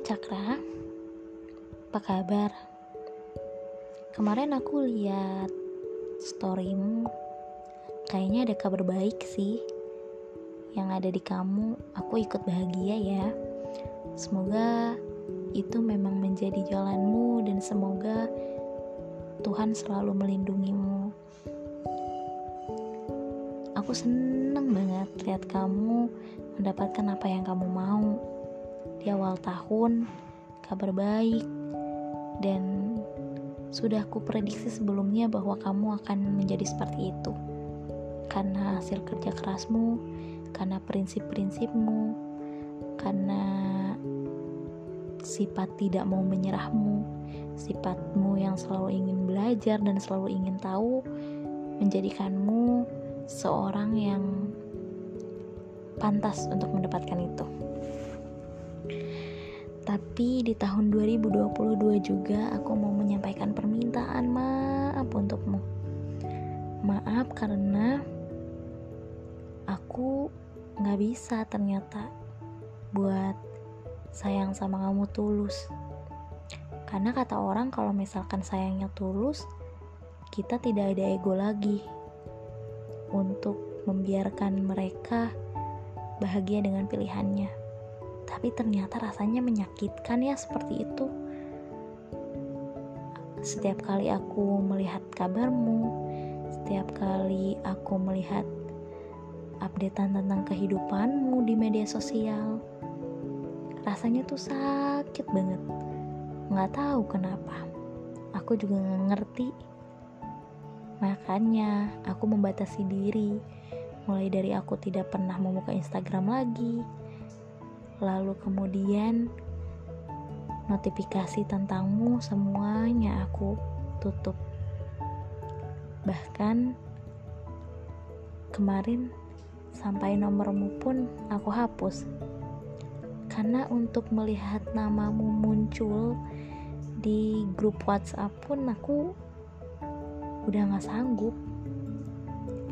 Cakra, apa kabar? Kemarin aku lihat storymu, kayaknya ada kabar baik sih. Yang ada di kamu, aku ikut bahagia ya. Semoga itu memang menjadi jalanmu dan semoga Tuhan selalu melindungimu. Aku seneng banget lihat kamu mendapatkan apa yang kamu mau di awal tahun kabar baik dan sudah aku prediksi sebelumnya bahwa kamu akan menjadi seperti itu. Karena hasil kerja kerasmu karena prinsip-prinsipmu karena sifat tidak mau menyerahmu sifatmu yang selalu ingin belajar dan selalu ingin tahu menjadikanmu seorang yang pantas untuk mendapatkan itu tapi di tahun 2022 juga aku mau menyampaikan permintaan maaf untukmu. Maaf karena aku gak bisa ternyata buat sayang sama kamu tulus. Karena kata orang kalau misalkan sayangnya tulus, kita tidak ada ego lagi untuk membiarkan mereka bahagia dengan pilihannya tapi ternyata rasanya menyakitkan ya seperti itu. Setiap kali aku melihat kabarmu, setiap kali aku melihat updatean tentang kehidupanmu di media sosial, rasanya tuh sakit banget. Nggak tahu kenapa. Aku juga nggak ngerti. Makanya aku membatasi diri, mulai dari aku tidak pernah membuka Instagram lagi, lalu kemudian notifikasi tentangmu semuanya aku tutup. Bahkan kemarin sampai nomormu pun aku hapus. Karena untuk melihat namamu muncul di grup WhatsApp pun aku udah gak sanggup.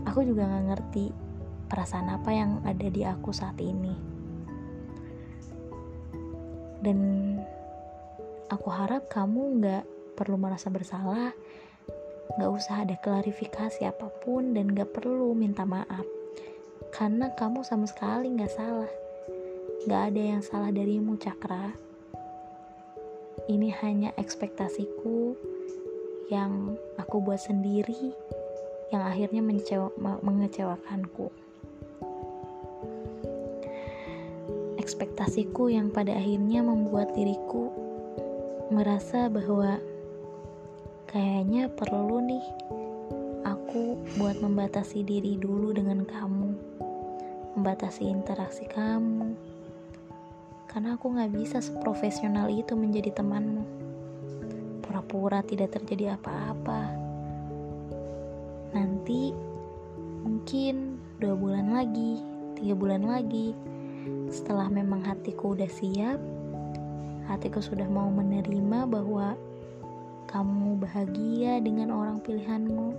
Aku juga gak ngerti perasaan apa yang ada di aku saat ini dan aku harap kamu nggak perlu merasa bersalah nggak usah ada klarifikasi apa pun dan nggak perlu minta maaf. Karena kamu sama sekali nggak salah. Nggak ada yang salah darimu cakra. Ini hanya ekspektasiku yang aku buat sendiri yang akhirnya mengecewakanku. Ekspektasiku yang pada akhirnya membuat diriku merasa bahwa kayaknya perlu nih aku buat membatasi diri dulu dengan kamu membatasi interaksi kamu. Karena aku gak bisa seprofesional itu menjadi temanmu. Pura-pura tidak terjadi apa-apa. Nanti mungkin dua bulan lagi tiga bulan lagi setelah memang hatiku udah siap, hatiku sudah mau menerima bahwa kamu bahagia dengan orang pilihanmu.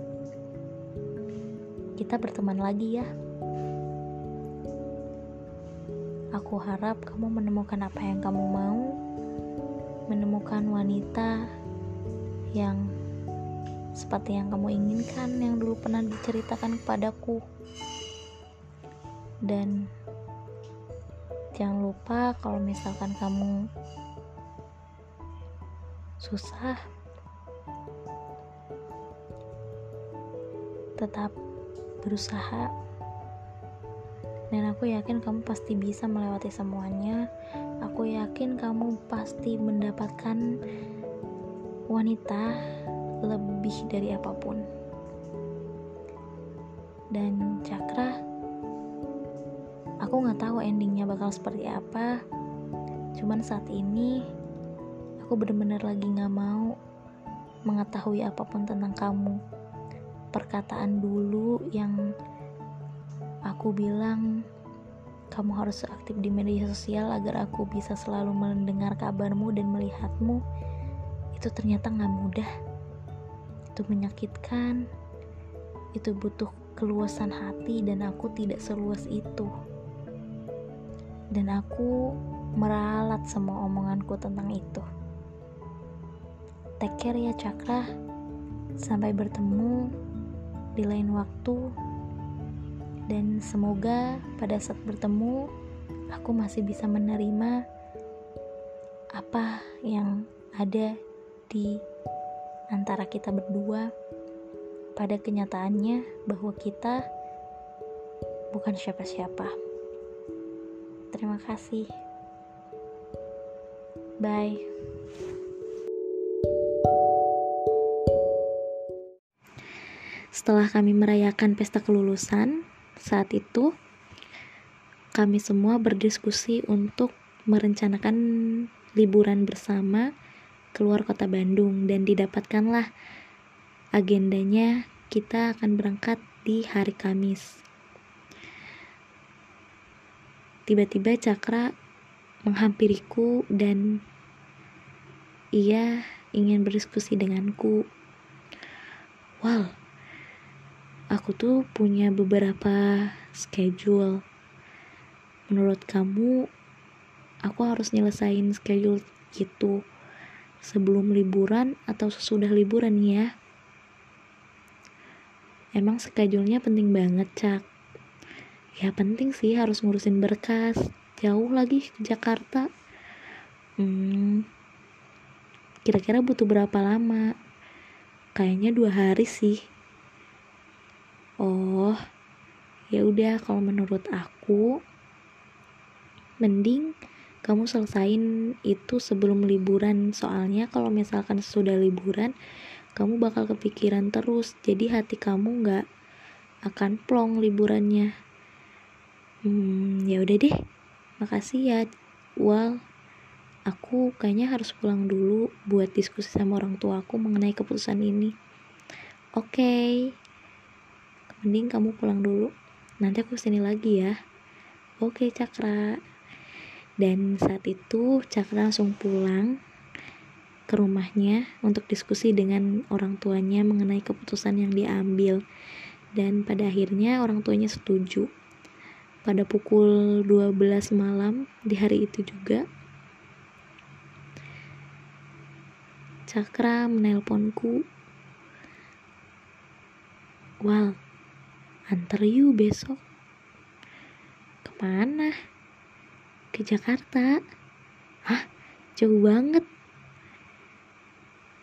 Kita berteman lagi ya. Aku harap kamu menemukan apa yang kamu mau, menemukan wanita yang seperti yang kamu inginkan, yang dulu pernah diceritakan kepadaku, dan jangan lupa kalau misalkan kamu susah tetap berusaha. Dan aku yakin kamu pasti bisa melewati semuanya. Aku yakin kamu pasti mendapatkan wanita lebih dari apa pun. Dan cakra Aku nggak tahu endingnya bakal seperti apa. Cuman saat ini aku bener-bener lagi nggak mau mengetahui apa pun tentang kamu. Perkataan dulu yang aku bilang kamu harus aktif di media sosial agar aku bisa selalu mendengar kabarmu dan melihatmu itu ternyata nggak mudah itu menyakitkan itu butuh keluasan hati dan aku tidak seluas itu dan aku meralat semua omonganku tentang itu. Take care ya Cakra. Sampai bertemu di lain waktu. Dan semoga pada saat bertemu aku masih bisa menerima apa yang ada di antara kita berdua pada kenyataannya bahwa kita bukan siapa-siapa. Terima kasih. Bye. Setelah kami merayakan pesta kelulusan, saat itu kami semua berdiskusi untuk merencanakan liburan bersama keluar kota Bandung dan didapatkanlah agendanya kita akan berangkat di hari Kamis. Tiba-tiba Cakra menghampiriku dan ia ingin berdiskusi denganku. Wow, aku tuh punya beberapa schedule. Menurut kamu, aku harus nyelesain schedule gitu sebelum liburan atau sesudah liburan ya? Emang schedule-nya penting banget, Cak. Ya penting sih harus ngurusin berkas. Jauh lagi ke Jakarta. Hmm, kira-kira butuh berapa lama? Kayaknya dua hari sih. Oh, ya udah kalau menurut aku, mending kamu selesain itu sebelum liburan soalnya kalau misalkan sudah liburan kamu bakal kepikiran terus jadi hati kamu nggak akan plong liburannya hmm ya udah deh. Makasih ya Wal. Aku kayaknya harus pulang dulu buat diskusi sama orang tua aku mengenai keputusan ini. Oke. Okay. mending kamu pulang dulu. Nanti aku sini lagi ya. Oke okay, Cakra. Dan saat itu Cakra langsung pulang ke rumahnya untuk diskusi dengan orang tuanya mengenai keputusan yang diambil. Dan pada akhirnya orang tuanya setuju pada pukul 12 malam di hari itu juga Cakra menelponku Wal, antar you besok. Ke mana? ke Jakarta. Hah? Jauh banget.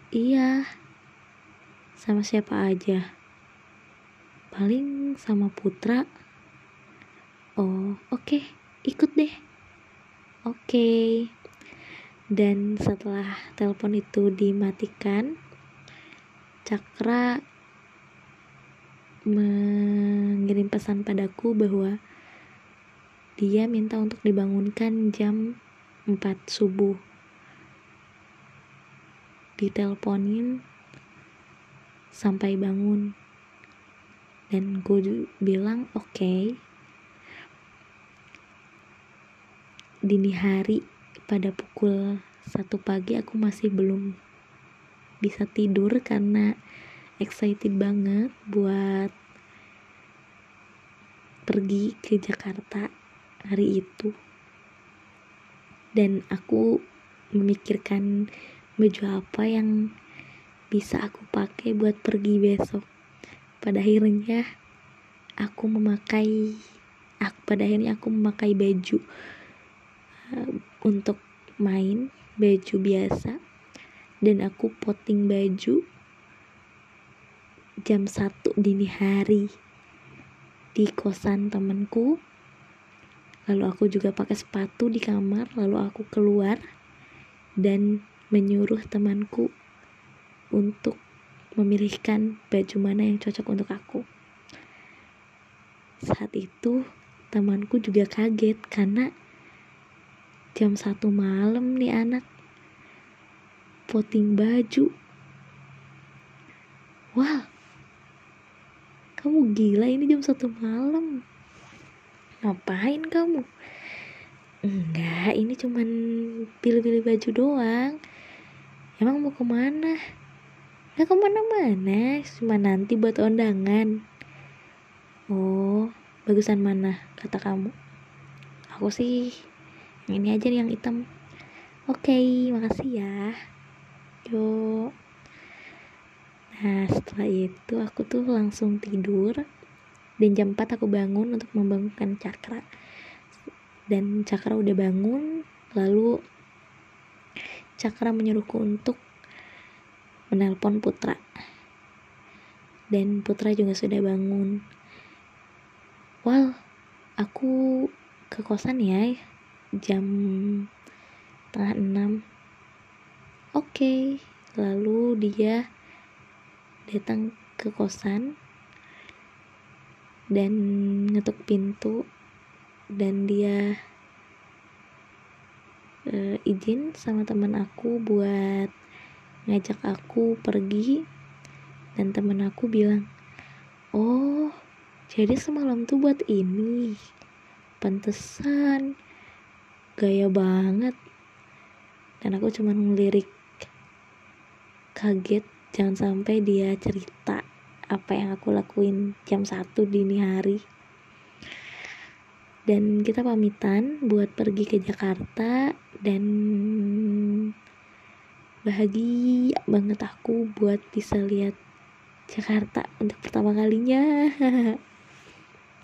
Iya sama siapa aja. Paling sama Putra oh oke okay. ikut deh oke okay. dan setelah telepon itu dimatikan Cakra mengirim pesan padaku bahwa dia minta untuk dibangunkan jam 4 subuh. Diteleponin sampai bangun. Dan gue bilang oke. Okay. Dini hari pada pukul satu pagi aku masih belum bisa tidur karena excited banget buat pergi ke Jakarta hari itu. Dan aku memikirkan baju apa yang bisa aku pakai buat pergi besok. Pada akhirnya aku memakai aku pada akhirnya aku memakai baju untuk main baju biasa dan aku potting baju jam satu dini hari di kosan temanku. Lalu aku juga pakai sepatu di kamar lalu aku keluar dan menyuruh temanku untuk memilihkan baju mana yang cocok untuk aku. Saat itu temanku juga kaget karena jam satu malam nih anak. Poting baju. Wah kamu gila ini jam satu malam. Ngapain kamu? Enggak ini cuman pilih-pilih baju doang. Emang mau ke mana? Ya ke mana-mana? Cuma nanti buat undangan. Oh bagusan mana kata kamu? Aku sih ini aja yang hitam. Oke okay, makasih ya. Yuk. Nah setelah itu aku tuh langsung tidur. Dan jam 4 aku bangun untuk membangunkan cakra. Dan cakra udah bangun lalu cakra menyuruhku untuk menelpon putra. Dan putra juga sudah bangun. Wal, aku ke kosan ya jam tengah enam. Oke, okay. lalu dia datang ke kosan dan ngetuk pintu dan dia uh, izin sama teman aku buat ngajak aku pergi dan teman aku bilang oh jadi semalam tuh buat ini pantesan gaya banget. Dan aku cuma ngelirik kaget jangan sampai dia cerita apa yang aku lakuin jam satu dini hari. Dan kita pamitan buat pergi ke Jakarta dan bahagia banget aku buat bisa lihat Jakarta untuk pertama kalinya